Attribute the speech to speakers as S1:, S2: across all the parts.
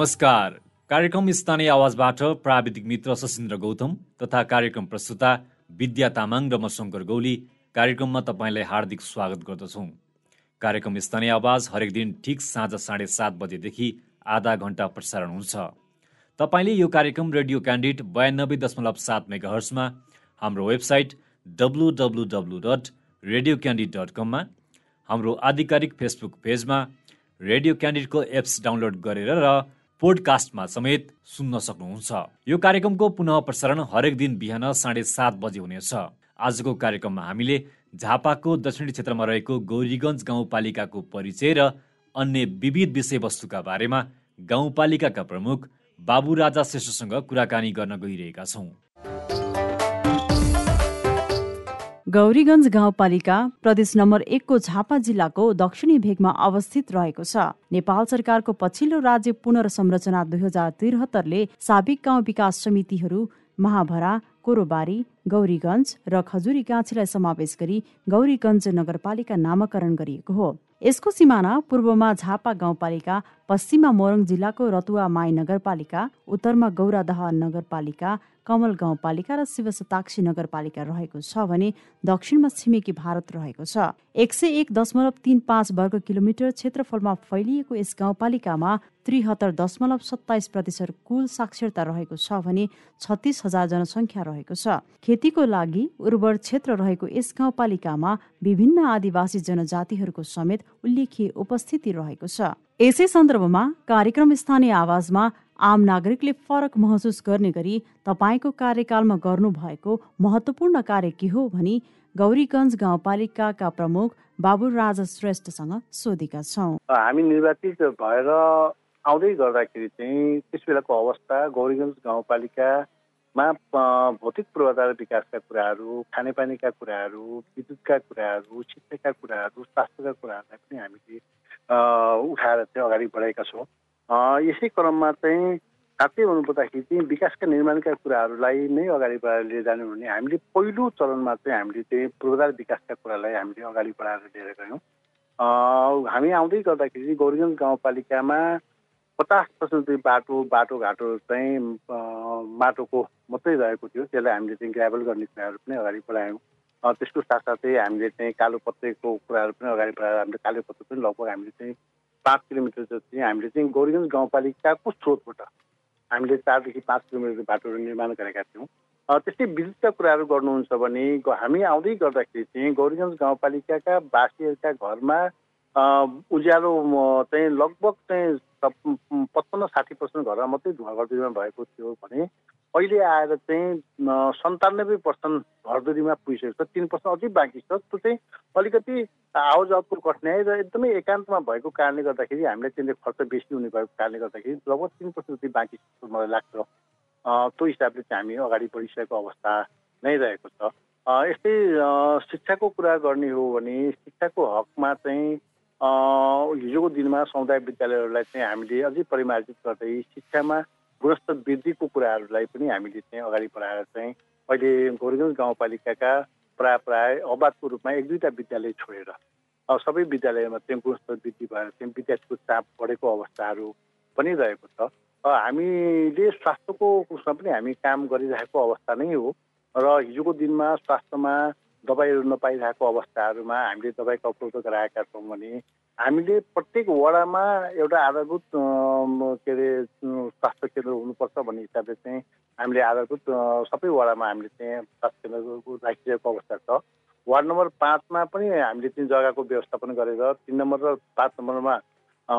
S1: नमस्कार। कार्यक्रम स्थानीय आवाजबाट प्राविधिक मित्र सशिन्द्र गौतम तथा कार्यक्रम प्रस्तुता विद्या तामाङ र म शङ्कर गौली। कार्यक्रममा तपाईँलाई हार्दिक स्वागत गर्दछौँ। कार्यक्रम स्थानीय आवाज हरेक दिन ठिक साँझ साढे सात बजेदेखि आधा घन्टा प्रसारण हुन्छ। तपाईँले यो कार्यक्रम रेडियो क्यान्डिड बयानब्बे दशमलव सात मेगा हर्समा हाम्रो website W W W dot radio candid dot कममा हाम्रो आधिकारिक फेसबुक पेजमा रेडियो क्यान्डिडको एप्स डाउनलोड गरेर र पोडकास्टमा समेत सुन्न सक्नुहुन्छ। यो कार्यक्रमको पुनः प्रसारण हरेक दिन बिहान साढे सात बजे हुनेछ। आजको कार्यक्रममा हामीले झापाको दक्षिणी क्षेत्रमा रहेको गौरीगञ्ज गाउँपालिकाको परिचय र अन्य विविध विषयवस्तुका बारेमा गाउँपालिकाका प्रमुख बाबु राजा श्रेष्ठसँग कुराकानी गर्न गइरहेका छौँ।
S2: गौरीगञ्ज गाउँपालिका प्रदेश नम्बर एकको झापा जिल्लाको दक्षिणी भेगमा अवस्थित रहेको छ। नेपाल सरकारको पछिल्लो राज्य पुनर्संरचना दुई हजार त्रिहत्तरले साबिक गाउँ विकास समितिहरू महाभरा कोरोबारी गौरीगञ्ज र खजुरी गाछीलाई समावेश गरी गौरीगञ्ज नगरपालिका नामाकरण गरिएको हो। यसको सिमाना पूर्वमा झापा गाउँपालिका पश्चिममा मोरङ जिल्लाको रतुवा माई नगरपालिका उत्तरमा गौरादह नगरपालिका कमल गाउँपालिका र शिवशताक्षी नगरपालिका रहेको छ भने दक्षिणमा छिमेकी भारत रहेको छ। एक सय एक दशमलव तिन पाँच वर्ग किलोमिटर क्षेत्रफलमा फैलिएको यस गाउँपालिकामा त्रिहत्तर दशमलव सत्ताइस प्रतिशत कुल साक्षरता रहेको छ भने छत्तिस हजार जनसङ्ख्या रहेको छ। खेतीको लागि उर्वर क्षेत्र रहेको यस गाउँपालिकामा विभिन्न आदिवासी जनजातिहरूको समेत उल्लेखीय उपस्थिति रहेको छ। यसै सन्दर्भमा कार्यक्रम स्थानीय आवाजमा आम नागरिकले फरक महसुस गर्ने गरी तपाईँको कार्यकालमा गर्नुभएको महत्वपूर्ण कार्य के हो भनी गौरीगञ्ज गाउँपालिकाका प्रमुख बाबु राजा श्रेष्ठसँग सोधेका छौँ।
S3: हामी निर्वाचित भएर आउँदै गर्दाखेरि चाहिँ त्यस बेलाको अवस्था गौरीगञ्ज गाउँपालिकामा भौतिक पूर्वाधार विकासका कुराहरू खानेपानीका कुराहरू विद्युतका कुराहरू शिक्षाका कुराहरू स्वास्थ्यका कुराहरूलाई पनि हामीले उठाएर चाहिँ अगाडि बढाएका छौँ। यसै क्रममा चाहिँ साँच्चै भन्नुपर्दाखेरि चाहिँ विकासका निर्माणका कुराहरूलाई नै अगाडि बढाएर लिएर जानु भने हामीले पहिलो चरणमा चाहिँ हामीले चाहिँ पूर्वाधार विकासका कुरालाई हामीले अगाडि बढाएर लिएर गयौँ। हामी आउँदै गर्दाखेरि गौरीगञ्ज गाउँपालिकामा पचास पर्सेन्ट चाहिँ बाटो बाटोघाटो चाहिँ माटोको मात्रै रहेको थियो। त्यसलाई हामीले चाहिँ ग्राभल गर्ने कुराहरू पनि अगाडि बढायौँ। त्यसको साथसाथै हामीले चाहिँ कालो पत्रेको कुराहरू पनि अगाडि बढाएर हामीले कालो पत्र पनि लगभग हामीले चाहिँ पाँच किलोमिटर जति हामीले चाहिँ गौरीगञ्ज गाउँपालिकाको स्रोतबाट हामीले चारदेखि पाँच किलोमिटर बाटोहरू निर्माण गरेका थियौँ। त्यस्तै विद्युतका कुराहरू गर्नुहुन्छ भने हामी आउँदै गर्दाखेरि चाहिँ गौरीगञ्ज गाउँपालिकाका वासीहरूका घरमा उज्यालो चाहिँ लगभग चाहिँ पचपन्न साठी पर्सेन्ट घरमा मात्रै धुवा गर्दैमा भएको थियो भने अहिले आएर चाहिँ सन्तानब्बे पर्सेन्ट घरदुरीमा पुगिसकेको छ तिन पर्सेन्ट अझै बाँकी छ। त्यो चाहिँ अलिकति आवाजावतको कठिनाइ र एकदमै एकान्तमा भएको कारणले गर्दाखेरि हामीलाई त्यसले खर्च बेसी हुने भएको कारणले गर्दाखेरि लगभग तिन पर्सेन्ट जति बाँकी जस्तो मलाई लाग्छ। त्यो हिसाबले चाहिँ हामी अगाडि बढिसकेको अवस्था नै रहेको छ। यस्तै शिक्षाको कुरा गर्ने हो भने शिक्षाको हकमा चाहिँ हिजोको दिनमा समुदाय विद्यालयहरूलाई चाहिँ हामीले अझै परिमार्जित गर्दै शिक्षामा गुणस्तर वृद्धिको कुराहरूलाई पनि हामीले चाहिँ अगाडि बढाएर चाहिँ अहिले गोरुगञ्ज गाउँपालिकाका प्राय प्राय अबाधको रूपमा एक दुईवटा विद्यालय छोडेर सबै विद्यालयमा चाहिँ गुणस्तर वृद्धि भएर चाहिँ विद्यार्थीको चाप बढेको अवस्थाहरू पनि रहेको छ। हामीले स्वास्थ्यको उसमा पनि हामी काम गरिरहेको अवस्था नै हो र हिजोको दिनमा स्वास्थ्यमा दबाईहरू नपाइरहेको अवस्थाहरूमा हामीले दबाईका उपलब्ध गराएका छौँ भने हामीले प्रत्येक वडामा एउटा आधारभूत के अरे स्वास्थ्य केन्द्र हुनुपर्छ भन्ने हिसाबले चाहिँ हामीले आधारभूत सबै वडामा हामीले चाहिँ स्वास्थ्य केन्द्र राखिरहेको अवस्था छ। वार्ड नम्बर पाँचमा पनि हामीले चाहिँ जग्गाको व्यवस्थापन गरेर तिन नम्बर र पाँच नम्बरमा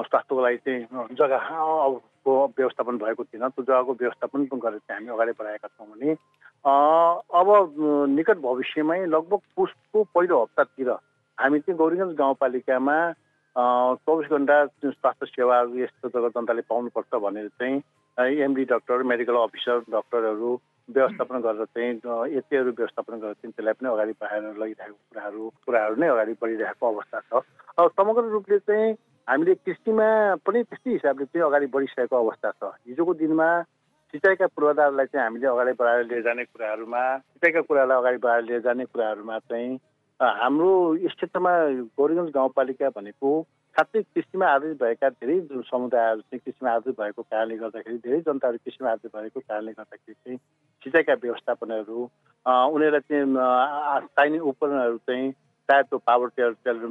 S3: स्वास्थ्यको लागि चाहिँ जग्गाको व्यवस्थापन भएको थिएन त्यो जग्गाको व्यवस्थापन गरेर चाहिँ हामी अगाडि बढाएका छौँ भने अब निकट भविष्यमै लगभग पुसको पहिलो हप्तातिर हामी चाहिँ गौरीगञ्ज गाउँपालिकामा चौबिस घन्टा स्वास्थ्य सेवाहरू यस्तो जग्गा जनताले पाउनुपर्छ भनेर चाहिँ एमडी डक्टर मेडिकल अफिसर डक्टरहरू व्यवस्थापन गरेर चाहिँ यतिहरू व्यवस्थापन गरेर चाहिँ त्यसलाई पनि अगाडि बढाएर लगिरहेको कुराहरू कुराहरू नै अगाडि बढिरहेको अवस्था छ। अब समग्र रूपले चाहिँ हामीले कृषिमा पनि त्यस्तै हिसाबले चाहिँ अगाडि बढिसकेको अवस्था छ। हिजोको दिनमा सिँचाइका पूर्वाधारलाई चाहिँ हामीले अगाडि बढाएर लिएर जाने कुराहरूमा सिँचाइका कुरालाई अगाडि बढाएर लिएर जाने कुराहरूमा चाहिँ हाम्रो क्षेत्रमा गोरीगञ्ज गाउँपालिका भनेको साथै कृषिमा आधारित भएका धेरै जुन समुदायहरू चाहिँ कृषिमा आधारित भएको कारणले गर्दाखेरि धेरै जनताहरू कृषिमा आधारित भएको कारणले गर्दाखेरि चाहिँ सिँचाइका व्यवस्थापनहरू उनीहरूलाई चाहिँ चाहिने उपकरणहरू चाहिँ चाहे त्यो पावर टेलर टेलर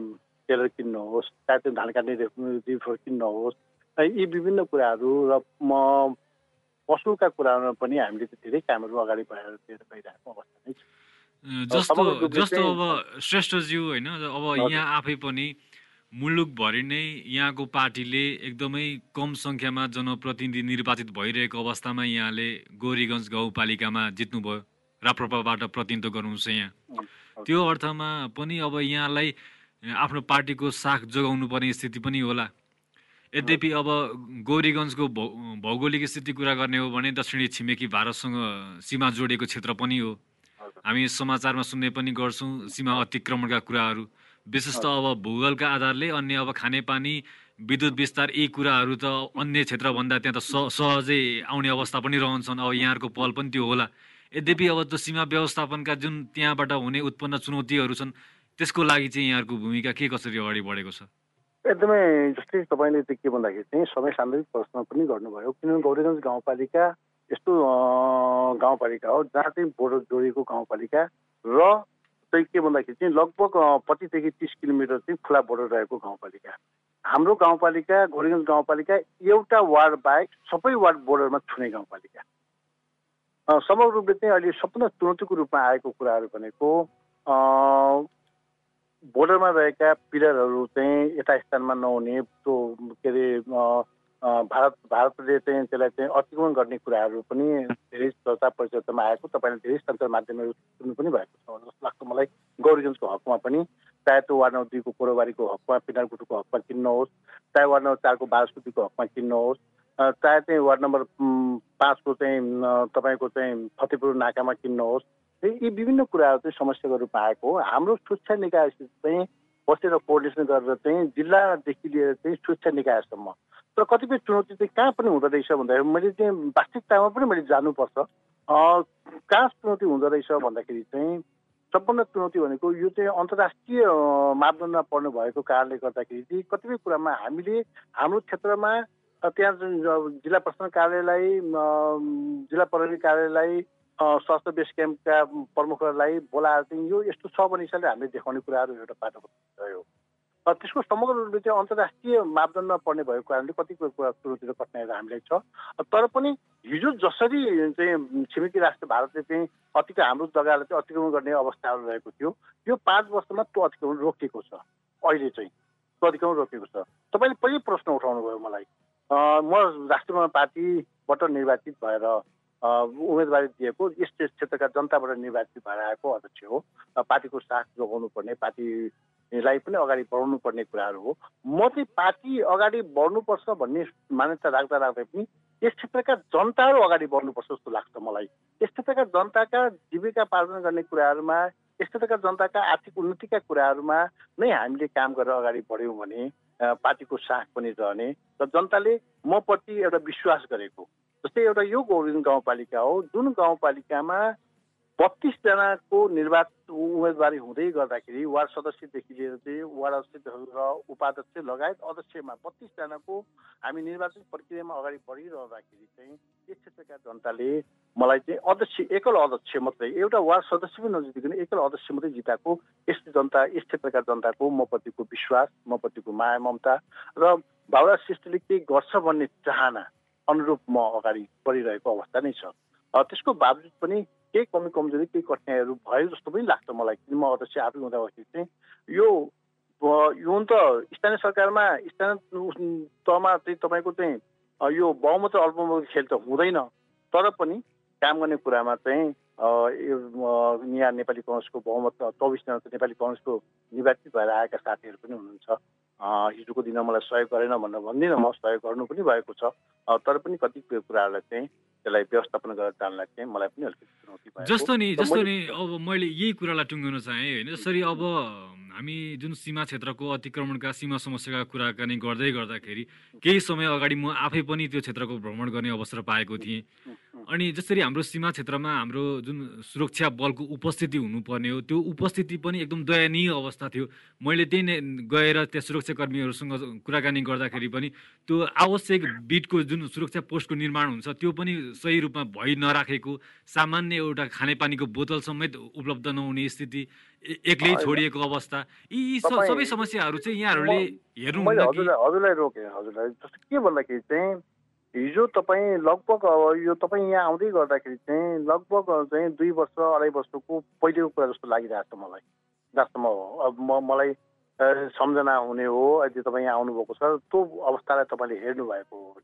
S3: टेलर किन्नुहोस् चाहे त्यो धान काट्ने रिफर किन्नुहोस् यी विभिन्न कुराहरू र म पशुका कुराहरूमा पनि हामीले धेरै कामहरू अगाडि बढाएर गइरहेको अवस्था नै
S1: छ। जस्तो जस्तो अब श्रेष्ठज्यू होइन अब यहाँ आफै पनि मुलुकभरि नै यहाँको पार्टीले एकदमै कम सङ्ख्यामा जनप्रतिनिधि निर्वाचित भइरहेको अवस्थामा यहाँले गोरीगञ्ज गाउँपालिकामा जित्नुभयो राप्रपाबाट प्रतिनिधित्व गर्नुहुन्छ यहाँ। त्यो अर्थमा पनि अब यहाँलाई आफ्नो पार्टीको साख जोगाउनु पर्ने स्थिति पनि होला। यद्यपि अब गौरीगञ्जको भौगोलिक स्थिति कुरा गर्ने हो भने दक्षिणी छिमेकी भारतसँग सीमा जोडिएको क्षेत्र पनि हो। हामी समाचारमा सुन्ने पनि गर्छौँ सीमा अतिक्रमणका कुराहरू। विशेष त अब भूगोलका आधारले अन्य अब खानेपानी विद्युत विस्तार यी कुराहरू त अन्य क्षेत्रभन्दा त्यहाँ त सहजै आउने अवस्था पनि रहन्छन्। अब यहाँहरूको पहल पनि त्यो होला। यद्यपि अब त्यो सीमा व्यवस्थापनका जुन त्यहाँबाट हुने उत्पन्न चुनौतीहरू छन् त्यसको लागि चाहिँ यहाँहरूको भूमिका के कसरी अगाडि बढेको छ?
S3: एकदमै जस्तै तपाईँले के भन्दाखेरि चाहिँ समय सान्दर्भिक प्रश्न पनि गर्नुभयो। किनभने गौरीगञ्ज गाउँपालिका यस्तो गाउँपालिका हो जहाँ चाहिँ बोर्डर जोडिएको गाउँपालिका र चाहिँ के भन्दाखेरि चाहिँ लगभग पच्चिसदेखि तिस किलोमिटर चाहिँ खुला बोर्डर रहेको गाउँपालिका। हाम्रो गाउँपालिका घोरीगञ्ज गाउँपालिका एउटा वार्ड बाहेक सबै वार्ड बोर्डरमा छुने गाउँपालिका। समग्र रूपले चाहिँ अहिले सबभन्दा चुनौतीको रूपमा आएको कुराहरू भनेको बोर्डरमा रहेका पिलरहरू चाहिँ यथास्थानमा नहुने त्यो के अरे भारत भारतले चाहिँ त्यसलाई चाहिँ अतिक्रमण गर्ने कुराहरू पनि धेरै चर्चा परिचर्चामा आएको। तपाईँले धेरै सञ्चार माध्यमहरू सुन्नु पनि भएको छ। जस्तो लाग्छ मलाई गौरीगञ्जको हकमा पनि चाहे त्यो वार्ड नम्बर दुईको कोरोबारीको हकमा पिनारकुटुको हकमा किन्नुहोस् चाहे वार्ड नम्बर चारको बाँसकुटीको हकमा किन्नुहोस् चाहे चाहिँ वार्ड नम्बर पाँचको चाहिँ तपाईँको चाहिँ फतेपुर नाकामा किन्नुहोस्। यी विभिन्न कुराहरू चाहिँ समस्याको रूपमा आएको हो। हाम्रो सुरक्षा निकाय चाहिँ बसेर कोर्डिनेसन गरेर चाहिँ जिल्लादेखि लिएर चाहिँ सुरक्षा निकायसम्म तर कतिपय चुनौती चाहिँ कहाँ पनि हुँदो रहेछ भन्दाखेरि मैले चाहिँ वास्तविकतामा पनि मैले जानुपर्छ। कहाँ चुनौती हुँदो रहेछ भन्दाखेरि चाहिँ सबभन्दा चुनौती भनेको यो चाहिँ अन्तर्राष्ट्रिय मापदण्डमा पर्नु भएको कारणले गर्दाखेरि चाहिँ कतिपय कुरामा हामीले हाम्रो क्षेत्रमा त्यहाँ जिल्ला प्रशासन कार्यालय जिल्ला प्रहरी कार्यालय स्वास्थ्य बेस क्याम्पका प्रमुखहरूलाई बोलाएर चाहिँ यो यस्तो छ भन्ने हिसाबले हामीले देखाउने कुराहरू एउटा बाटो रह्यो त्यसको समग्र रूपले चाहिँ अन्तर्राष्ट्रिय मापदण्डमा पर्ने भएको कारणले कतिपय कुरा चुनौती र कठिनाइहरू हामीलाई छ। तर पनि हिजो जसरी चाहिँ छिमेकी राष्ट्र भारतले चाहिँ अति हाम्रो जग्गालाई चाहिँ अतिक्रमण गर्ने अवस्थाहरू रहेको थियो यो पाँच वर्षमा त्यो अतिक्रमण रोकिएको छ। अहिले चाहिँ त्यो अतिक्रमण रोकिएको छ। तपाईँले पहिले प्रश्न उठाउनु भयो मलाई म राष्ट्रिय पार्टीबाट निर्वाचित भएर उम्मेदवारी दिएको यस क्षेत्रका जनताबाट निर्वाचित भएर आएको अध्यक्ष हो। पार्टीको साथ जोगाउनु पर्ने पार्टी लाई पनि अगाडि बढाउनु पर्ने कुराहरू हो। म चाहिँ पार्टी अगाडि बढ्नुपर्छ भन्ने मान्यता राख्दा राख्दै पनि यस क्षेत्रका जनताहरू अगाडि बढ्नुपर्छ जस्तो लाग्छ मलाई। यस क्षेत्रका जनताका जीविका पार्जन गर्ने कुराहरूमा यस क्षेत्रका जनताका आर्थिक उन्नतिका कुराहरूमा नै हामीले काम गरेर अगाडि बढ्यौँ भने पार्टीको साख पनि रहने र जनताले मप्रति एउटा विश्वास गरेको। जस्तै एउटा यो गौरी गाउँपालिका हो जुन गाउँपालिकामा बत्तिसजनाको निर्वाचित उम्मेदवारी हुँदै गर्दाखेरि वार्ड सदस्यदेखि लिएर चाहिँ वार्ड अध्यक्ष र उपाध्यक्ष लगायत अध्यक्षमा बत्तिसजनाको हामी निर्वाचन प्रक्रियामा अगाडि बढिरहँदाखेरि चाहिँ यस क्षेत्रका जनताले मलाई चाहिँ अध्यक्ष एकल अध्यक्ष मात्रै एउटा वार्ड सदस्य पनि नजिकन एकल अध्यक्ष मात्रै जिताएको यस जनता यस क्षेत्रका जनताको मप्रतिको विश्वास मप्रतिको माया ममता र भाउरा श्रेष्ठले केही गर्छ भन्ने चाहना अनुरूप म अगाडि बढिरहेको अवस्था नै छ। त्यसको बावजुद पनि केही कमी कमजोरी केही कठिनाइहरू भयो जस्तो पनि लाग्छ मलाई। किन म अध्यक्ष आफै हुँदाखेरि चाहिँ यो यो त स्थानीय सरकारमा स्थानीय तहमा चाहिँ तपाईँको चाहिँ यो बहुमत र अल्पमत खेल त हुँदैन। तर पनि काम गर्ने कुरामा चाहिँ यहाँ नेपाली कङ्ग्रेसको बहुमत चौबिसजना नेपाली कङ्ग्रेसको निर्वाचित भएर आएका साथीहरू पनि हुनुहुन्छ। हिजोको दिनमा मलाई सहयोग गरेन भनेर भन्दिनँ। म सहयोग गर्नु पनि भएको छ। तर पनि कतिपय कुराहरूलाई चाहिँ त्यसलाई व्यवस्थापन गरेर जान्नलाई चाहिँ मलाई पनि अलिकति चुनौती
S1: जस्तो नि जस्तो नि अब मैले यही कुरालाई टुङ्गाउन चाहेँ होइन? जसरी अब हामी जुन सीमा क्षेत्रको अतिक्रमणका सीमा समस्याका कुराकानी गर्दै गर्दाखेरि केही समय अगाडि म आफै पनि त्यो क्षेत्रको भ्रमण गर्ने अवसर पाएको थिएँ। अनि जसरी हाम्रो सीमा क्षेत्रमा हाम्रो जुन सुरक्षा बलको उपस्थिति हुनुपर्ने हो त्यो उपस्थिति पनि एकदम दयनीय अवस्था थियो। मैले त्यही नै गएर त्यहाँ सुरक्षाकर्मीहरूसँग कुराकानी गर्दाखेरि पनि त्यो आवश्यक बिटको जुन सुरक्षा पोस्टको निर्माण हुन्छ त्यो पनि सही रूपमा भइ नराखेको सामान्य एउटा खानेपानीको बोतल समेत उपलब्ध नहुने स्थिति एक्लै छोडिएको अवस्था यी सबै समस्याहरू चाहिँ यहाँहरूले हेर्नु
S3: हजुरलाई रोकेँ हजुरलाई। जस्तो के भन्दाखेरि चाहिँ हिजो तपाईँ लगभग अब यो तपाईँ यहाँ आउँदै गर्दाखेरि चाहिँ लगभग चाहिँ दुई वर्ष अढाई वर्षको पहिलेको कुरा जस्तो लागिरहेको छ मलाई। जहाँसम्म हो अब म मलाई सम्झना हुने हो अहिले तपाईँ यहाँ आउनुभएको छ त्यो अवस्थालाई तपाईँले हेर्नु भएको हो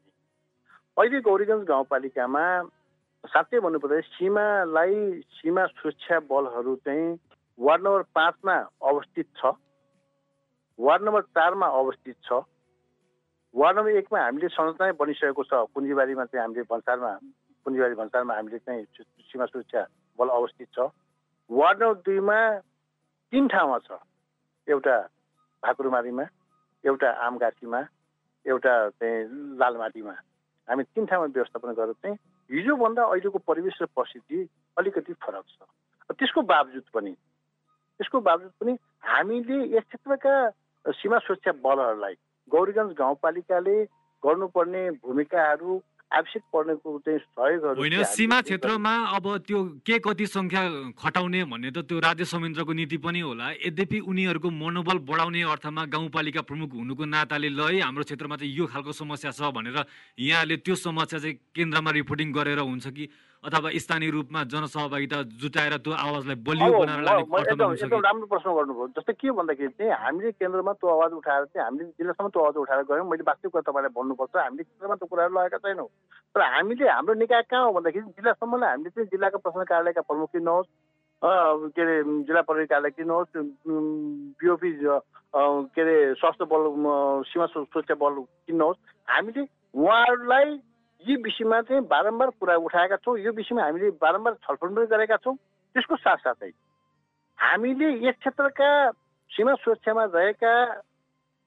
S3: अहिले गौरीगञ्ज गाउँपालिकामा साँच्चै भन्नुपर्दा सीमालाई सीमा सुरक्षा बलहरू चाहिँ वार्ड नम्बर पाँचमा अवस्थित छ। वार्ड नम्बर चारमा अवस्थित छ। वार्ड नम्बर एकमा हामीले संरचना बनिसकेको छ। पुन्जीबारीमा चाहिँ हामीले भन्सारमा पुन्जीबारी भन्सारमा हामीले चाहिँ सीमा सुरक्षा बल अवस्थित छ। वार्ड नम्बर दुईमा तिन ठाउँमा छ। एउटा भाकुरमारीमा एउटा आमगाछीमा एउटा चाहिँ लालमाटीमा। हामी तिन ठाउँमा व्यवस्थापन गरेर चाहिँ हिजोभन्दा अहिलेको परिवेश र परिस्थिति अलिकति फरक छ। त्यसको बावजुद पनि त्यसको बावजुद पनि हामीले यस क्षेत्रका सीमा सुरक्षा बलहरूलाई गौरीगञ्ज गाउँपालिकाले गर्नुपर्ने भूमिकाहरू आवश्यक पर्नेको चाहिँ सहयोगहरू
S1: होइन सीमा क्षेत्रमा अब त्यो के कति सङ्ख्या खटाउने भन्ने त त्यो राज्य संयन्त्रको नीति पनि होला। यद्यपि उनीहरूको मनोबल बढाउने अर्थमा गाउँपालिका प्रमुख हुनुको नाताले ल है हाम्रो क्षेत्रमा चाहिँ यो खालको समस्या छ भनेर यहाँले त्यो समस्या चाहिँ केन्द्रमा रिपोर्टिङ गरेर हुन्छ कि अथवा स्थानीय रूपमा जनसहभागिता जुटाएर त्यो आवाजलाई बलियो बनाएर लाने
S3: एकदम राम्रो प्रश्न गर्नुभयो। जस्तै के भन्दाखेरि चाहिँ हामीले केन्द्रमा त्यो आवाज उठाएर चाहिँ हामीले जिल्लासम्म त्यो आवाज उठाएर गयौँ। मैले वास्तविक कुरा तपाईँलाई भन्नुपर्छ हामीले केन्द्रमा त्यो कुराहरू लगाएका छैनौँ। तर हामीले हाम्रो निकाय कहाँ हो भन्दाखेरि जिल्लासम्मलाई हामीले चाहिँ जिल्लाको प्रशासन कार्यालयका प्रमुख किन्नुहोस् के अरे जिल्ला प्रहरी कार्यालय किन्नुहोस् बिओपी के अरे स्वास्थ्य बल सीमा सुरक्षा बल किन्नुहोस् हामीले उहाँहरूलाई यी विषयमा चाहिँ बारम्बार कुरा उठाएका छौँ। यो विषयमा हामीले बारम्बार छलफल पनि गरेका छौँ। त्यसको साथसाथै हामीले यस क्षेत्रका सीमा सुरक्षामा रहेका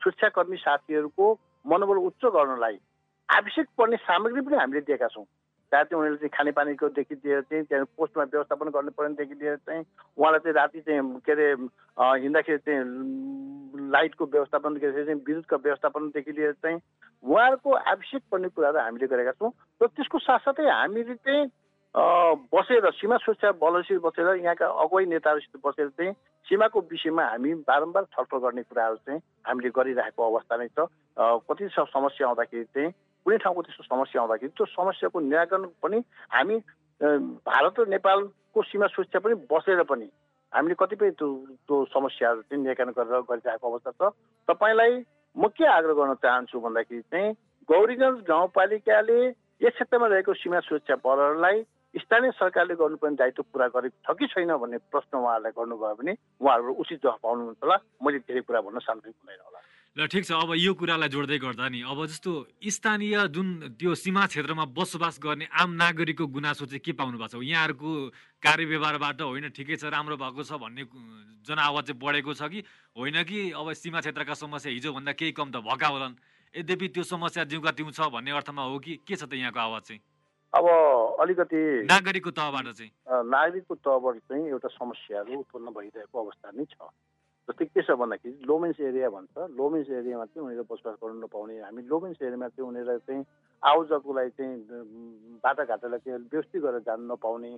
S3: सुरक्षाकर्मी साथीहरूको मनोबल उच्च गर्नलाई आवश्यक पर्ने सामग्री पनि हामीले दिएका छौँ। चाहिँ उनीहरूले चाहिँ खानेपानीकोदेखि लिएर चाहिँ त्यहाँ पोस्टमा व्यवस्थापन गर्नु पर्नेदेखि लिएर चाहिँ उहाँलाई चाहिँ राति चाहिँ के अरे हिँड्दाखेरि चाहिँ लाइटको व्यवस्थापनदेखि चाहिँ विद्युतको व्यवस्थापनदेखि लिएर चाहिँ उहाँहरूको आवश्यक पर्ने कुराहरू हामीले गरेका छौँ। र त्यसको साथसाथै हामीले चाहिँ बसेर सीमा सुरक्षा बलसित बसेर यहाँका अगुवाई नेताहरूसित बसेर चाहिँ सीमाको विषयमा हामी बारम्बार छलफल गर्ने कुराहरू चाहिँ हामीले गरिरहेको अवस्था नै छ। कति समस्या आउँदाखेरि चाहिँ कुनै ठाउँको त्यस्तो समस्या आउँदाखेरि त्यो समस्याको निराकरण पनि हामी भारत र नेपालको सीमा सुरक्षा पनि बसेर पनि हामीले कतिपय त्यो त्यो समस्याहरू चाहिँ निराकरण गरेर गरिरहेको अवस्था छ। तपाईँलाई म के आग्रह गर्न चाहन्छु भन्दाखेरि चाहिँ गौरीगञ्ज गाउँपालिकाले यस क्षेत्रमा रहेको सीमा सुरक्षा बलहरूलाई स्थानीय सरकारले गर्नुपर्ने दायित्व पुरा गरेको छ कि छैन भन्ने प्रश्न उहाँहरूलाई गर्नुभयो भने उहाँहरू उचित जवाफ पाउनुहुन्छ होला। मैले धेरै कुरा भन्न सान्दर्भिक हुँदैन होला।
S1: ल ठिक छ अब यो कुरालाई जोड्दै गर्दा नि अब जस्तो स्थानीय जुन त्यो सीमा क्षेत्रमा बसोबास गर्ने आम नागरिकको गुनासो चाहिँ के पाउनु भएको छ? यहाँहरूको कार्यव्यवहारबाट होइन ठिकै छ राम्रो भएको छ भन्ने जनआवाज चाहिँ बढेको छ कि? होइन कि? अब सीमा क्षेत्रका समस्या हिजोभन्दा केही कम त भएका होलान्। यद्यपि त्यो समस्या जिउका तिउ छ भन्ने अर्थमा हो कि? के छ त यहाँको आवाज चाहिँ?
S3: अब अलिकति
S1: नागरिकको तहबाट चाहिँ।
S3: नागरिकको तहबाट चाहिँ एउटा समस्याहरू उत्पन्न भइरहेको अवस्था नै छ। जस्तै के छ भन्दाखेरि लोमेन्स एरिया भन्छ। लोमेन्स एरियामा चाहिँ उनीहरू बसोबास गर्नु नपाउने। हामी लोमेन्स एरियामा चाहिँ उनीहरूलाई चाहिँ आउजाको लागि चाहिँ बाटाघाटालाई चाहिँ व्यवस्थित गरेर जानु नपाउने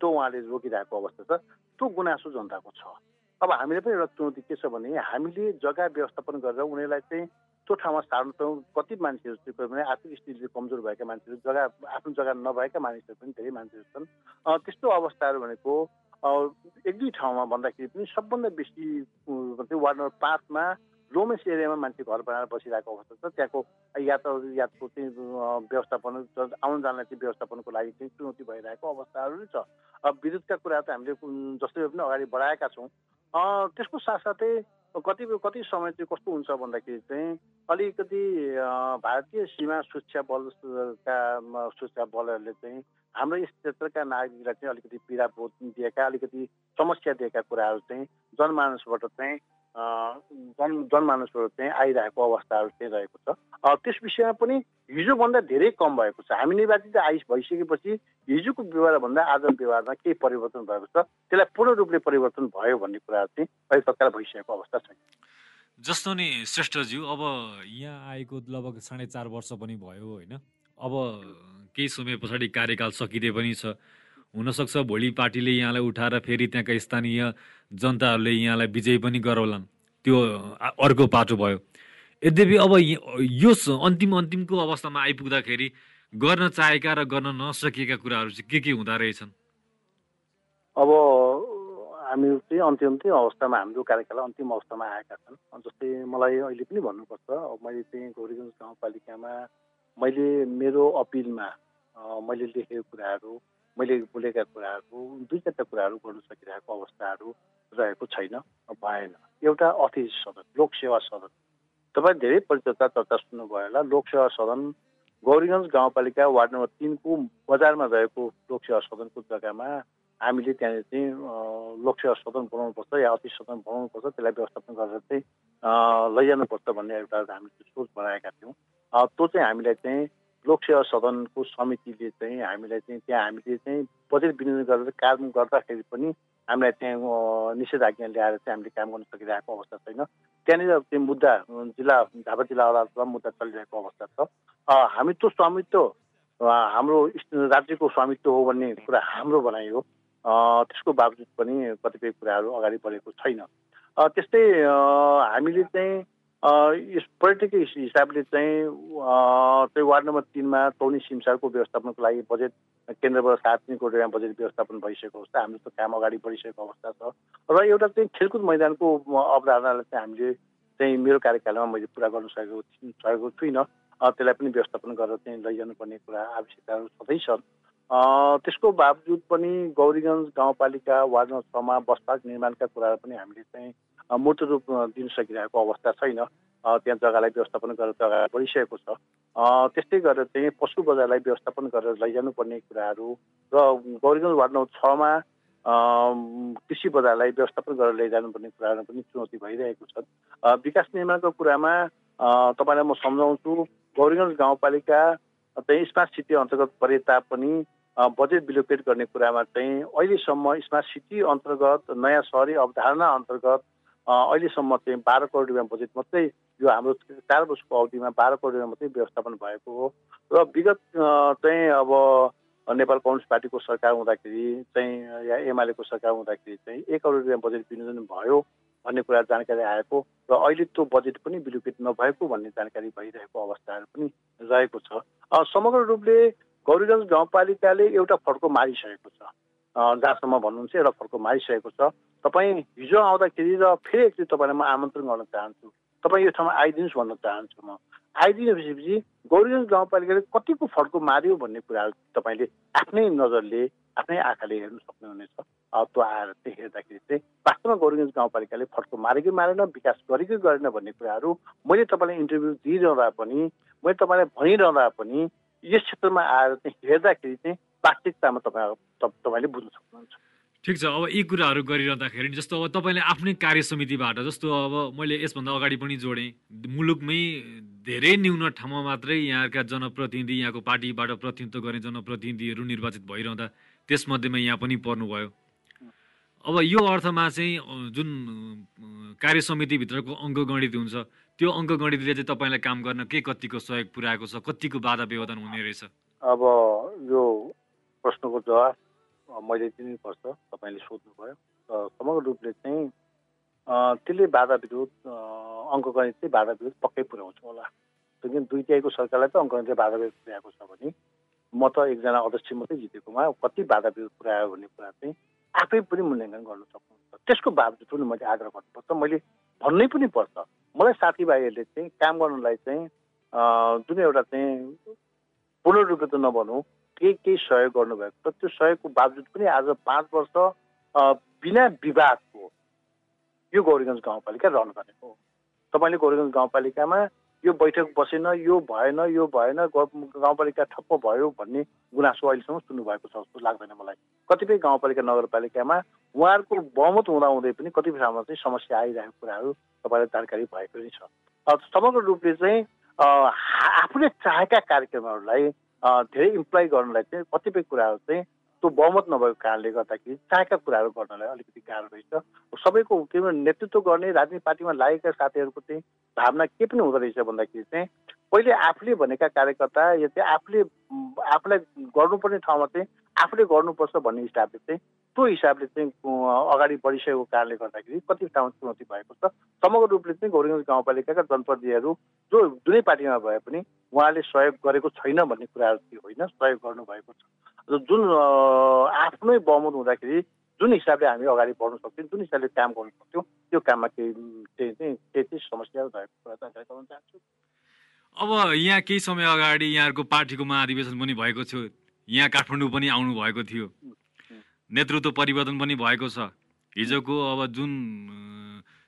S3: त्यो उहाँले रोकिरहेको अवस्था छ। त्यो गुनासो जनताको छ। अब हामीले पनि एउटा चुनौती के छ भने हामीले जग्गा व्यवस्थापन गरेर उनीहरूलाई चाहिँ त्यो ठाउँमा सार्नु त कति मान्छेहरू चाहिँ भने आर्थिक स्थितिले कमजोर भएका मान्छेहरू जग्गा आफ्नो जग्गा नभएका मानिसहरू पनि धेरै मान्छेहरू छन्। त्यस्तो अवस्थाहरू भनेको एक दुई ठाउँमा भन्दाखेरि पनि सबभन्दा बेसी वार्ड नम्बर पाँचमा लोमेस एरियामा मान्छे घर बनाएर बसिरहेको अवस्था छ। त्यहाँको यातायातको चाहिँ व्यवस्थापन आउन जानलाई चाहिँ व्यवस्थापनको लागि चाहिँ चुनौती भइरहेको अवस्थाहरू छ। विद्युतका कुरा त हामीले जस्तै पनि अगाडि बढाएका छौँ। त्यसको साथसाथै कति कति समय चाहिँ कस्तो हुन्छ भन्दाखेरि चाहिँ अलिकति भारतीय सीमा सुरक्षा बलका सुरक्षा बलहरूले चाहिँ हाम्रो यस क्षेत्रका नागरिकलाई चाहिँ अलिकति पीडा दिएका अलिकति समस्या दिएका कुराहरू चाहिँ जनमानसबाट चाहिँ जन जनमानसहरू चाहिँ आइरहेको अवस्थाहरू चाहिँ रहेको छ। त्यस विषयमा पनि हिजोभन्दा धेरै कम भएको छ। हामी निर्वाचित आइ भइसकेपछि हिजोको व्यवहारभन्दा आज व्यवहारमा केही परिवर्तन भएको छ। त्यसलाई पूर्ण रूपले परिवर्तन भयो भन्ने कुरा चाहिँ अहिले तत्काल भइसकेको अवस्था छैन।
S1: जस्तो नि श्रेष्ठज्यू अब यहाँ आएको लगभग साढे चार वर्ष पनि भयो होइन। अब केही समय पछाडि कार्यकाल सकिँदै पनि छ। हुनसक्छ भोलि पार्टीले यहाँलाई उठाएर फेरि त्यहाँका स्थानीय जनताहरूले यहाँलाई विजय पनि गराउलान्। त्यो अर्को पाटो भयो। यद्यपि अब यो अन्तिम अन्तिमको अवस्थामा आइपुग्दाखेरि गर्न चाहेका र गर्न नसकेका कुराहरू चाहिँ के के हुँदो रहेछन्?
S3: अब हामी चाहिँ अन्तिम अन्तिम अवस्थामा हाम्रो कार्यकाल अन्तिम अवस्थामा आएका छन्। जस्तै मलाई अहिले पनि भन्नुपर्छ अब मैले चाहिँ गौरीगञ्ज गाउँपालिकामा मैले मेरो अपिलमा मैले लेखेको कुराहरू मैले बोलेका कुराहरू दुई चारवटा कुराहरू गर्न सकिरहेको अवस्थाहरू रहेको छैन भएन एउटा अतिथि सदन लोकसेवा सदन। तपाईँ धेरै परिचर्चा चर्चा सुन्नुभयो होला। लोकसेवा सदन गौरीगञ्ज गाउँपालिका वार्ड नम्बर तिनको बजारमा रहेको लोकसेवा सदनको जग्गामा हामीले त्यहाँनिर चाहिँ लोकसेवा सदन बनाउनुपर्छ या अतिथि सदन बनाउनुपर्छ त्यसलाई व्यवस्थापन गरेर चाहिँ लैजानुपर्छ भन्ने एउटा हामीले सोच बनाएका थियौँ। त्यो चाहिँ हामीलाई चाहिँ लोकसेवा सदनको समितिले चाहिँ हामीलाई चाहिँ त्यहाँ हामीले चाहिँ बजेट विनियोजन गरेर काम गर्दाखेरि पनि हामीलाई त्यहाँ निषेध आज्ञा ल्याएर चाहिँ हामीले काम गर्न सकिरहेको अवस्था छैन। त्यहाँनिर त्यो मुद्दा जिल्ला झापा जिल्ला अदालतमा मुद्दा चलिरहेको अवस्था छ। हामी त्यो स्वामित्व हाम्रो राज्यको स्वामित्व हो भन्ने कुरा हाम्रो भनाइ हो। त्यसको बावजुद पनि कतिपय कुराहरू अगाडि बढेको छैन। त्यस्तै हामीले चाहिँ यस पर्यटकीय हिसाबले चाहिँ चाहिँ वार्ड नम्बर तिनमा टौनी सिमसारको व्यवस्थापनको लागि बजेट केन्द्रबाट सात तिन करोड रुपियाँ बजेट व्यवस्थापन भइसकेको अवस्था हाम्रो त काम अगाडि बढिसकेको अवस्था छ। र एउटा चाहिँ खेलकुद मैदानको अवधारणालाई चाहिँ हामीले चाहिँ मेरो कार्यकालमा मैले पुरा गर्न सकेको सकेको छुइनँ। त्यसलाई पनि व्यवस्थापन गरेर चाहिँ लैजानुपर्ने कुरा आवश्यकताहरू सधैँ छन् त्यसको बावजुद पनि गौरीगञ्ज गाउँपालिका वार्ड नम्बर छमा बस पार्क निर्माणका कुराहरू पनि हामीले चाहिँ मूर्त रूप दिन सकिरहेको अवस्था छैन। त्यहाँ जग्गालाई व्यवस्थापन गरेर जग्गा बढिसकेको छ। त्यस्तै गरेर चाहिँ पशु बजारलाई व्यवस्थापन गरेर लैजानुपर्ने कुराहरू र गौरीगञ्ज वार्ड नम्बर छमा कृषि बजारलाई व्यवस्थापन गरेर लैजानुपर्ने कुराहरू पनि चुनौती भइरहेको छ। विकास निर्माणको कुरामा तपाईँलाई म सम्झाउँछु गौरीगञ्ज गाउँपालिका चाहिँ स्मार्ट सिटी अन्तर्गत परे तापनि बजेट बिलोकेट गर्ने कुरामा चाहिँ अहिलेसम्म स्मार्ट सिटी अन्तर्गत नयाँ सहरी अवधारणा अन्तर्गत अहिलेसम्म चाहिँ बाह्र करोड रुपियाँ बजेट मात्रै यो हाम्रो चार वर्षको अवधिमा बाह्र करोड रुपियाँ मात्रै व्यवस्थापन भएको हो। र विगत चाहिँ अब नेपाल कम्युनिस्ट पार्टीको सरकार हुँदाखेरि चाहिँ या एमालेको सरकार हुँदाखेरि चाहिँ एक करोड रुपियाँ बजेट विनियोजन भयो भन्ने कुरा जानकारी आएको र अहिले त्यो बजेट पनि बिलुकेट नभएको भन्ने जानकारी भइरहेको अवस्थाहरू पनि रहेको छ। समग्र रूपले गौरीगञ्ज गाउँपालिकाले एउटा फड्को मारिसकेको छ। जहाँसम्म भन्नुहुन्छ एउटा फड्को मारिसकेको छ। तपाईँ हिजो आउँदाखेरि र फेरि एकचोटि तपाईँलाई म आमन्त्रण गर्न चाहन्छु। तपाईँ यो ठाउँमा आइदिनुहोस् भन्न चाहन्छु म। आइदिएपछि गौरीगञ्ज गाउँपालिकाले कतिको फड्को मार्यो भन्ने कुराहरू तपाईँले आफ्नै नजरले आफ्नै आँखाले हेर्नु सक्नुहुनेछ। त्यो आएर चाहिँ हेर्दाखेरि चाहिँ वास्तवमा गौरीगञ्ज गाउँपालिकाले फड्को मारेकै मारेन विकास गरेकै गरेन भन्ने कुराहरू मैले तपाईँलाई इन्टरभ्यू दिइरहँदा पनि मैले तपाईँलाई भनिरहँदा पनि यस क्षेत्रमा आएर चाहिँ हेर्दाखेरि चाहिँ वास्तविकतामा तपाईँ तपाईँले बुझ्न सक्नुहुन्छ।
S1: ठिक छ अब यी कुराहरू गरिरहँदाखेरि जस्तो अब तपाईँले आफ्नै कार्य समितिबाट जस्तो अब मैले यसभन्दा अगाडि पनि जोडेँ मुलुकमै धेरै न्यून ठाउँमा मात्रै यहाँका जनप्रतिनिधि यहाँको पार्टीबाट प्रतिनिधित्व गर्ने जनप्रतिनिधिहरू निर्वाचित भइरहँदा त्यसमध्येमा यहाँ पनि पर्नुभयो। अब यो अर्थमा चाहिँ जुन कार्य समितिभित्रको अङ्कगणित हुन्छ त्यो अङ्कगणितले चाहिँ तपाईँलाई काम गर्न के कतिको सहयोग पुऱ्याएको छ कतिको बाधा व्यवधान हुने रहेछ?
S3: अब यो प्रश्नको जवाब मैले दिनुपर्छ तपाईँले सोध्नुभयो। समग्र रूपले चाहिँ त्यसले बाधा विरोध अङ्कगणित चाहिँ बाधा विरोध पक्कै पुर्याउँछ होला। किन दुई तिहाईको सरकारलाई त अङ्कगणितले बाधा विरोध पुर्याएको छ भने म त एकजना अध्यक्ष मात्रै जितेकोमा कति बाधा विरोध पुऱ्यायो भन्ने कुरा चाहिँ आफै पनि मूल्याङ्कन गर्न सक्नुहुन्छ। त्यसको बावजुद पनि मैले आग्रह गर्नुपर्छ। मैले भन्नै पनि पर्छ। मलाई साथीभाइहरूले चाहिँ काम गर्नलाई चाहिँ जुन एउटा चाहिँ पूर्ण रूपले त नभनौँ केही केही सहयोग गर्नुभएको छ। त्यो सहयोगको बावजुद पनि आज पाँच वर्ष बिना विवादको यो गौरीगञ्ज गाउँपालिका रहन भनेको हो। तपाईँले गौरीगञ्ज गाउँपालिकामा यो बैठक बसेन यो भएन यो भएन गाउँपालिका ठप्प भयो भन्ने गुनासो अहिलेसम्म सुन्नुभएको छ जस्तो लाग्दैन मलाई। कतिपय गाउँपालिका नगरपालिकामा उहाँहरूको बहुमत हुँदाहुँदै पनि कतिपय ठाउँमा चाहिँ समस्या आइरहेको कुराहरू तपाईँलाई जानकारी भएको नै छ। समग्र रूपले चाहिँ आफूले चाहेका कार्यक्रमहरूलाई धेरै इम्प्लोइ गर्नलाई चाहिँ कतिपय कुराहरू चाहिँ त्यो बहुमत नभएको कारणले गर्दाखेरि चाहेका कुराहरू गर्नलाई अलिकति गाह्रो रहेछ। सबैको के नेतृत्व गर्ने राजनीतिक पार्टीमा लागेका साथीहरूको चाहिँ भावना के पनि हुँदो रहेछ भन्दाखेरि चाहिँ पहिले आफूले भनेका कार्यकर्ता या चाहिँ आफूले आफूलाई गर्नुपर्ने ठाउँमा चाहिँ आफूले गर्नुपर्छ भन्ने हिसाबले चाहिँ त्यो हिसाबले चाहिँ अगाडि बढिसकेको कारणले गर्दाखेरि कति ठाउँमा चुनौती भएको छ। समग्र रूपले चाहिँ गौरीगञ्ज गाउँपालिकाका जनप्रतिनिधिहरू जो जुनै पार्टीमा भए पनि उहाँले सहयोग गरेको छैन भन्ने कुराहरू चाहिँ होइन? सहयोग गर्नुभएको छ। जुन आफ्नै बहुमत हुँदाखेरि जुन हिसाबले हामी अगाडि बढ्न सक्छौँ जुन हिसाबले काम गर्नु सक्थ्यौँ त्यो काममा केही चाहिँ केही चाहिँ समस्या भएको कुरा चाहन्छु।
S1: अब यहाँ केही समय अगाडि यहाँहरूको पार्टीको महाधिवेशन पनि भएको थियो। यहाँ काठमाडौँ पनि आउनु भएको थियो। नेतृत्व परिवर्तन पनि भएको छ। हिजोको अब जुन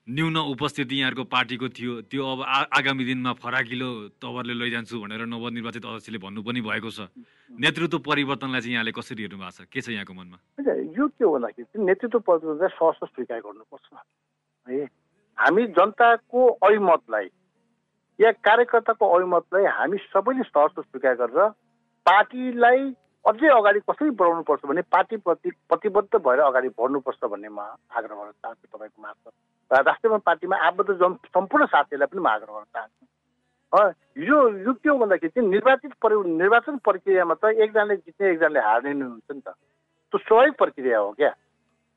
S1: न्यून उपस्थिति यहाँहरूको पार्टीको थियो त्यो अब आगामी दिनमा फराकिलो तवरले लैजान्छु भनेर नवनिर्वाचित अध्यक्षले भन्नु पनि भएको छ। नेतृत्व परिवर्तनलाई चाहिँ यहाँले कसरी हेर्नु भएको छ? के छ यहाँको मनमा?
S3: यो के भन्दाखेरि नेतृत्व परिवर्तन सहज स्वीकार गर्नुपर्छ। है हामी जनताको अभिमतलाई या कार्यकर्ताको अभिमतलाई हामी सबैले सहज स्वीकार गरेर पार्टीलाई अझै अगाडि कसरी बढाउनुपर्छ भने पार्टीप्रति प्रतिबद्ध भएर अगाडि बढ्नुपर्छ भन्ने म आग्रह गर्न चाहन्छु तपाईँको मार्फत। र राष्ट्रिय पार्टीमा आबद्ध जन सम्पूर्ण साथीहरूलाई पनि म आग्रह गर्न चाहन्छु। यो यो के हो भन्दाखेरि चाहिँ निर्वाचित परि निर्वाचन प्रक्रियामा त एकजनाले जित्ने एकजनाले हार्ने नै हुन्छ नि त। त्यो स्वाभाविक प्रक्रिया हो क्या।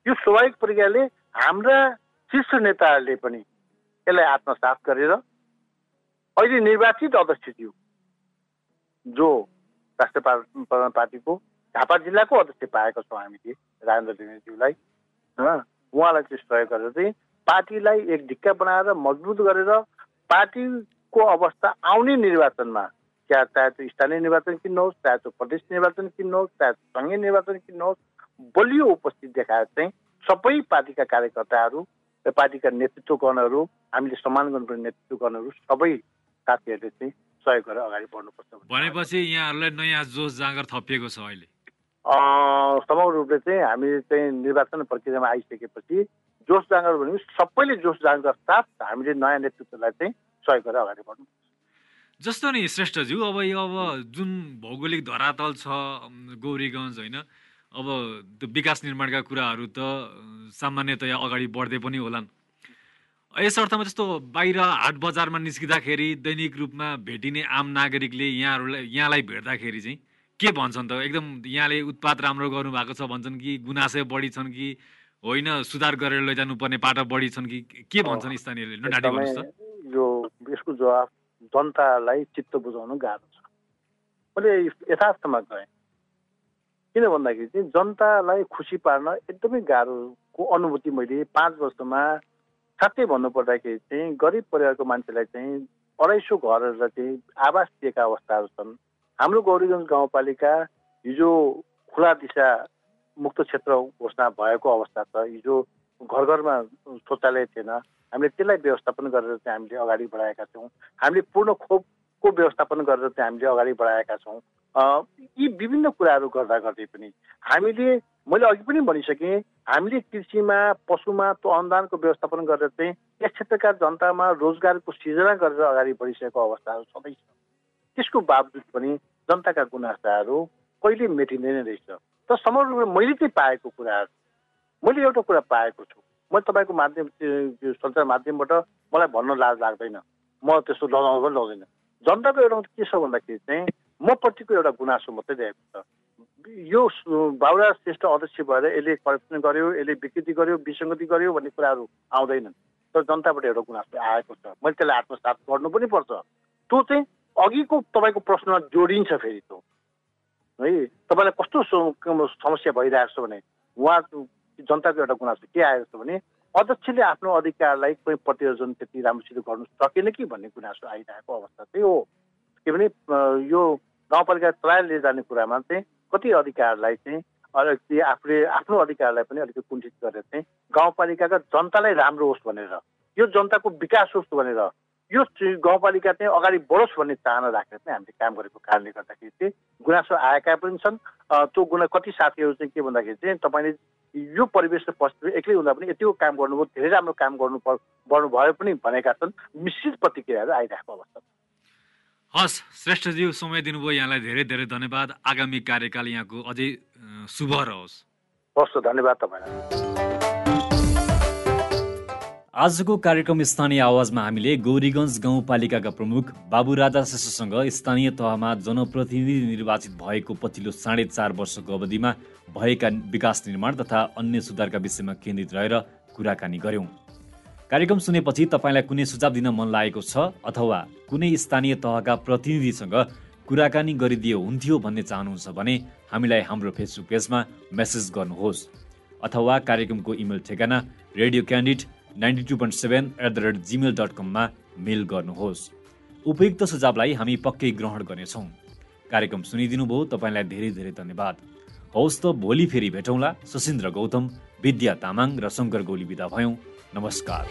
S3: यो स्वाभाविक प्रक्रियाले हाम्रा शीर्ष नेताहरूले पनि यसलाई आत्मसात गरेर अहिले निर्वाचित अध्यक्षज्यू जो राष्ट्रिय पार्टीको झापा जिल्लाको अध्यक्ष पाएको छौँ हामीले राजेन्द्र लिनेज्यूलाई उहाँलाई चाहिँ सहयोग गरेर चाहिँ पार्टीलाई एक ढिक्का बनाएर मजबुत गरेर पार्टीको अवस्था आउने निर्वाचनमा क्या चाहे त्यो स्थानीय निर्वाचन किन्नुहोस् चाहे त्यो प्रदेश निर्वाचन किन्नुहोस् चाहे सङ्घीय निर्वाचन किन्नुहोस् बलियो उपस्थित देखाएर चाहिँ सबै पार्टीका कार्यकर्ताहरू पार्टीका नेतृत्व गर्नहरू हामीले सम्मान गर्नुपर्ने नेतृत्व गर्नहरू सबै साथीहरूले चाहिँ सहयोग गरेर अगाडि बढ्नुपर्छ
S1: भनेपछि यहाँहरूलाई नयाँ जोस जाँगर थपिएको छ अहिले।
S3: समग्र रूपले चाहिँ हामी चाहिँ निर्वाचन प्रक्रियामा आइसकेपछि जोस जाँगर भने सबैले जोस जाँगर साथ हामीले नयाँ नेतृत्वलाई चाहिँ सहयोग गरेर अगाडि बढ्नु
S1: जस्तो नि श्रेष्ठज्यू अब यो अब जुन भौगोलिक धरातल छ गौरीगञ्ज होइन अब त्यो विकास निर्माणका कुराहरू त सामान्यतया अगाडि बढ्दै पनि होलान्। यस अर्थमा जस्तो बाहिर हाट बजारमा निस्किँदाखेरि दैनिक रूपमा भेटिने आम नागरिकले यहाँहरूलाई यहाँलाई भेट्दाखेरि चाहिँ के भन्छन् त? एकदम यहाँले उत्पाद राम्रो गर्नु भएको छ भन्छन् कि गुनासो बढी छन् कि होइन सुधार गरेर लैजानु पर्ने पाटो बढी छन् कि के भन्छन् स्थानीयले
S3: यो यसको जवाब जनतालाई चित्त बुझाउनु गाह्रो छ। मैले यथार्थमा गएँ। किन भन्दाखेरि चाहिँ जनतालाई खुसी पार्न एकदमै गाह्रोको अनुभूति मैले पाँच वर्षमा साँच्चै भन्नुपर्दाखेरि चाहिँ गरिब परिवारको मान्छेलाई चाहिँ अढाई सौ घरहरू चाहिँ आवास दिएका अवस्थाहरू छन्। हाम्रो गौरीगञ्ज गाउँपालिका हिजो खुला दिशा मुक्त क्षेत्र घोषणा भएको अवस्था छ। हिजो घर घरमा शौचालय थिएन। हामीले त्यसलाई व्यवस्थापन गरेर चाहिँ हामीले अगाडि बढाएका छौँ। हामीले पूर्ण खोपको व्यवस्थापन गरेर चाहिँ हामीले अगाडि बढाएका छौँ। यी विभिन्न कुराहरू गर्दा गर्दै पनि हामीले मैले अघि पनि भनिसकेँ हामीले कृषिमा पशुमा त्यो अनुदानको व्यवस्थापन गरेर चाहिँ यस क्षेत्रका जनतामा रोजगारको सिर्जना गरेर अगाडि बढिसकेको अवस्थाहरू सधैँ छ। त्यसको बावजुद पनि जनताका गुनासाहरू कहिले मेटिँदैन रहेछ। तर समग्र रूपमा मैले चाहिँ पाएको कुराहरू मैले एउटा कुरा पाएको छु। मैले तपाईँको माध्यम सञ्चार माध्यमबाट मलाई भन्न लाज लाग्दैन। म त्यस्तो लगाउनु पनि लगाउँदैन जनताको एउटा के छ भन्दाखेरि चाहिँ म प्रतिको एउटा गुनासो मात्रै रहेको छ। यो बाबुरा श्रेष्ठ अध्यक्ष भएर यसले करप्सन गर्यो यसले विकृति गर्यो विसङ्गति गर्यो भन्ने कुराहरू आउँदैनन्। तर जनताबाट एउटा गुनासो आएको छ। मैले त्यसलाई आत्मसात गर्नु पनि पर्छ। त्यो चाहिँ अघिको तपाईँको प्रश्नमा जोडिन्छ फेरि त्यो। है तपाईँलाई कस्तो समस्या भइरहेको छ भने उहाँ जनताको एउटा गुनासो के आएको छ भने अध्यक्षले आफ्नो अधिकारलाई कोही प्रतियोजन त्यति राम्रोसित गर्नु सकेन कि भन्ने गुनासो आइरहेको अवस्था चाहिँ हो। के भने यो गाउँपालिका लिएर जाने कुरामा चाहिँ कति अधिकारलाई चाहिँ अलिकति आफूले आफ्नो अधिकारलाई पनि अलिकति कुण्ठित गरेर चाहिँ गाउँपालिकाका जनतालाई राम्रो होस् भनेर यो जनताको विकास होस् भनेर यो गाउँपालिका चाहिँ अगाडि बढोस् भन्ने चाहना राखेर चाहिँ हामीले काम गरेको कारणले गर्दाखेरि चाहिँ गुनासो आएका पनि छन्। त्यो गुना कति साथीहरू चाहिँ के भन्दाखेरि चाहिँ तपाईँले यो परिवेश र परिस्थिति एक्लै हुँदा पनि यतिको काम गर्नुभयो धेरै राम्रो काम गर्नु गर्नुभयो पनि भनेका छन्। मिश्रित प्रतिक्रियाहरू आइरहेको अवस्था
S1: हस् श्रेष्ठज्यू समय दिनुभयो। यहाँलाई धेरै धेरै धन्यवाद। आगामी कार्यकाल यहाँको अझै शुभ रहोस्।
S3: हस् धन्यवाद तपाईँलाई।
S1: आजको कार्यक्रम स्थानीय आवाजमा हामीले गौरीगञ्ज गाउँपालिकाका प्रमुख बाबु राजा श्रेष्ठसँग स्थानीय तहमा जनप्रतिनिधि निर्वाचित भएको पछिल्लो साढे चार वर्षको अवधिमा भएका विकास निर्माण तथा अन्य सुधारका विषयमा केन्द्रित रहेर कुराकानी गऱ्यौँ। कार्यक्रम सुनेपछि तपाईँलाई कुनै सुझाव दिन मन लागेको छ अथवा कुनै स्थानीय तहका प्रतिनिधिसँग कुराकानी गरिदिए हुन्थ्यो भन्ने चाहनुहुन्छ भने हामीलाई हाम्रो फेसबुक पेजमा मेसेज गर्नुहोस् अथवा कार्यक्रमको इमेल ठेगाना radio candid ninety two point seven eight the rate Gmail dot कममा मेल गर्नुहोस्। उपयुक्त सुझावलाई हामी पक्कै ग्रहण गर्नेछौँ। कार्यक्रम सुनिदिनु भयो तपाईँलाई धेरै धेरै धन्यवाद। हौस् त भोलि फेरि भेटौँला। सशिन्द्र गौतम विद्या तामाङ र शङ्कर गौली विदा भयौँ। नमस्कार।